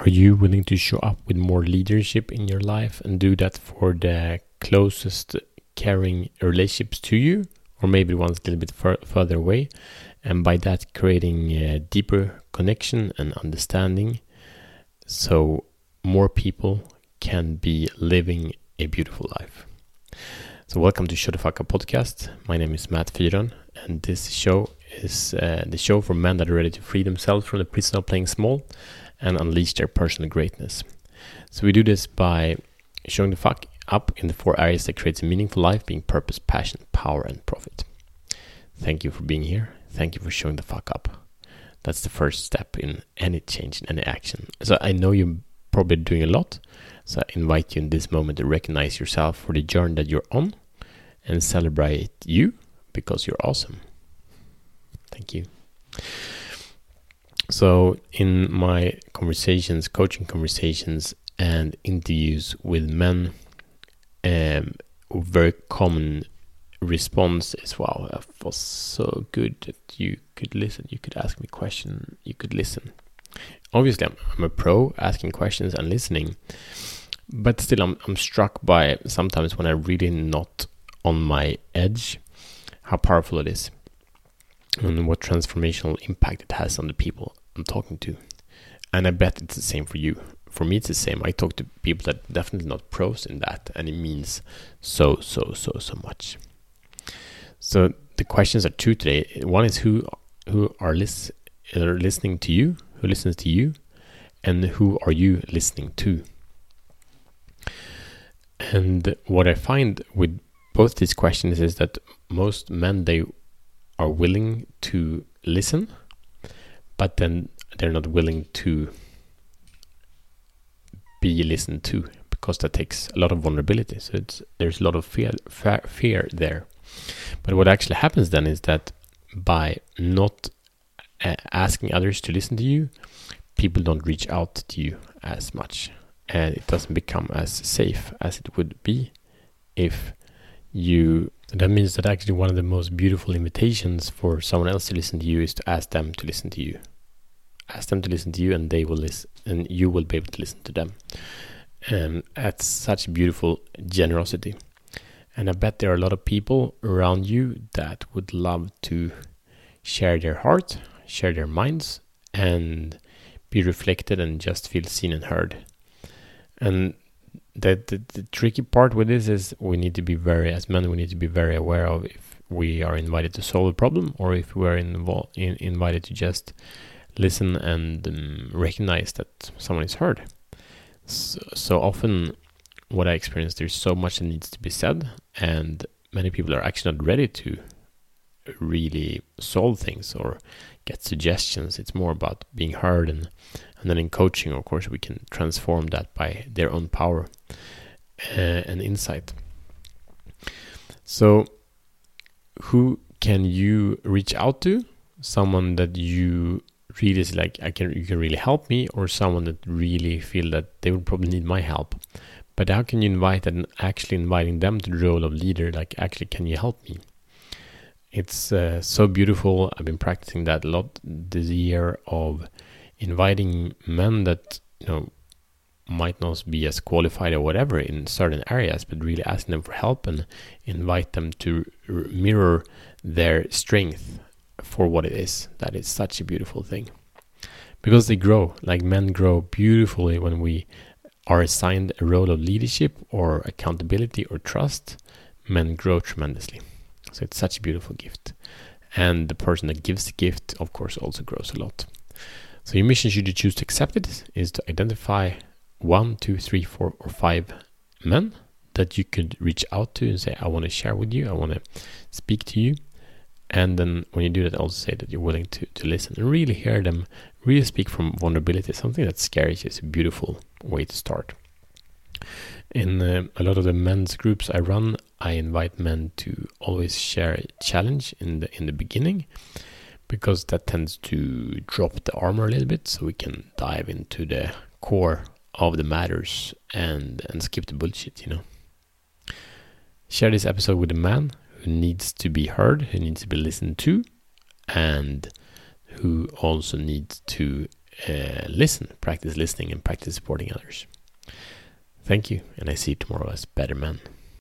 Are you willing to show up with more leadership in your life and do that for the closest caring relationships to you, or maybe ones a little bit fur further away, and by that creating a deeper connection and understanding so more people can be living a beautiful life. So, welcome to Show the Fuck Up podcast. My name is Matt Fyron, and this show is uh, the show for men that are ready to free themselves from the prison of playing small and unleash their personal greatness. So we do this by showing the fuck up in the four areas that creates a meaningful life, being purpose, passion, power, and profit. Thank you for being here. Thank you for showing the fuck up. That's the first step in any change, in any action. So I know you're probably doing a lot. So I invite you in this moment to recognize yourself for the journey that you're on and celebrate you because you're awesome. Thank you. So, in my conversations, coaching conversations, and interviews with men, um, very common response is wow it was so good that you could listen. You could ask me question. You could listen. Obviously I'm, I'm, a pro asking questions and listening but still I'm, I'm struck by sometimes when i'm really not on my edge how powerful it is and what transformational impact it has on the people I'm talking to. And I bet it's the same for you. For me, it's the same. I talk to people that definitely not pros in that, and it means so, so, so, so much. So the questions are two today. One is who who are, lis- are listening to you, who listens to you, and who are you listening to? And what I find with both these questions is that most men they are willing to listen but then they're not willing to be listened to because that takes a lot of vulnerability. So there's a lot of fear fear there. But what actually happens then is that by not uh, asking others to listen to you, people don't reach out to you as much, and it doesn't become as safe as it would be if you. That means that actually one of the most beautiful invitations for someone else to listen to you is to ask them to listen to you. Ask them to listen to you and they will listen and you will be able to listen to them. Um, that's such beautiful generosity. And i bet there are a lot of people around you that would love to share their heart share their minds and be reflected and just feel seen and heard. And the, the, the tricky part with this is we need to be very as men we need to be very aware of if we are invited to solve a problem or if we are involved in, invited to just listen and um, recognize that someone is heard. So, so, often, what I experience, there's so much that needs to be said, and many people are actually not ready to really solve things or get suggestions. It's more about being heard, and and then in coaching, of course, we can transform that by their own power uh, and insight. So, who can you reach out to? Someone that you really is like I can you can really help me or someone that really feel that they would probably need my help. But how can you invite and actually inviting them to the role of leader? Like actually, can you help me? It's uh, so beautiful. I've been practicing that a lot this year of inviting men that you know might not be as qualified or whatever in certain areas, but really asking them for help and invite them to mirror their strength for what it is. That is such a beautiful thing. Because they grow, like men grow beautifully when we are assigned a role of leadership or accountability or trust, men grow tremendously. So it's such a beautiful gift. And the person that gives the gift, of course, also grows a lot. So your mission, should you choose to accept it, is to identify one, two, three, four, or five men that you could reach out to and say, I want to share with you, I want to speak to you. And then when you do that, also say that you're willing to, to listen and really hear them, really speak from vulnerability. Something that scares you is a beautiful way to start. In uh, a lot of the men's groups I run, I invite men to always share a challenge in the in the beginning, because that tends to drop the armor a little bit, so we can dive into the core of the matters and and skip the bullshit. You know. Share this episode with a man who needs to be heard, who needs to be listened to, and who also needs to uh, listen, practice listening, and practice supporting others. Thank you, and I see you tomorrow as better men.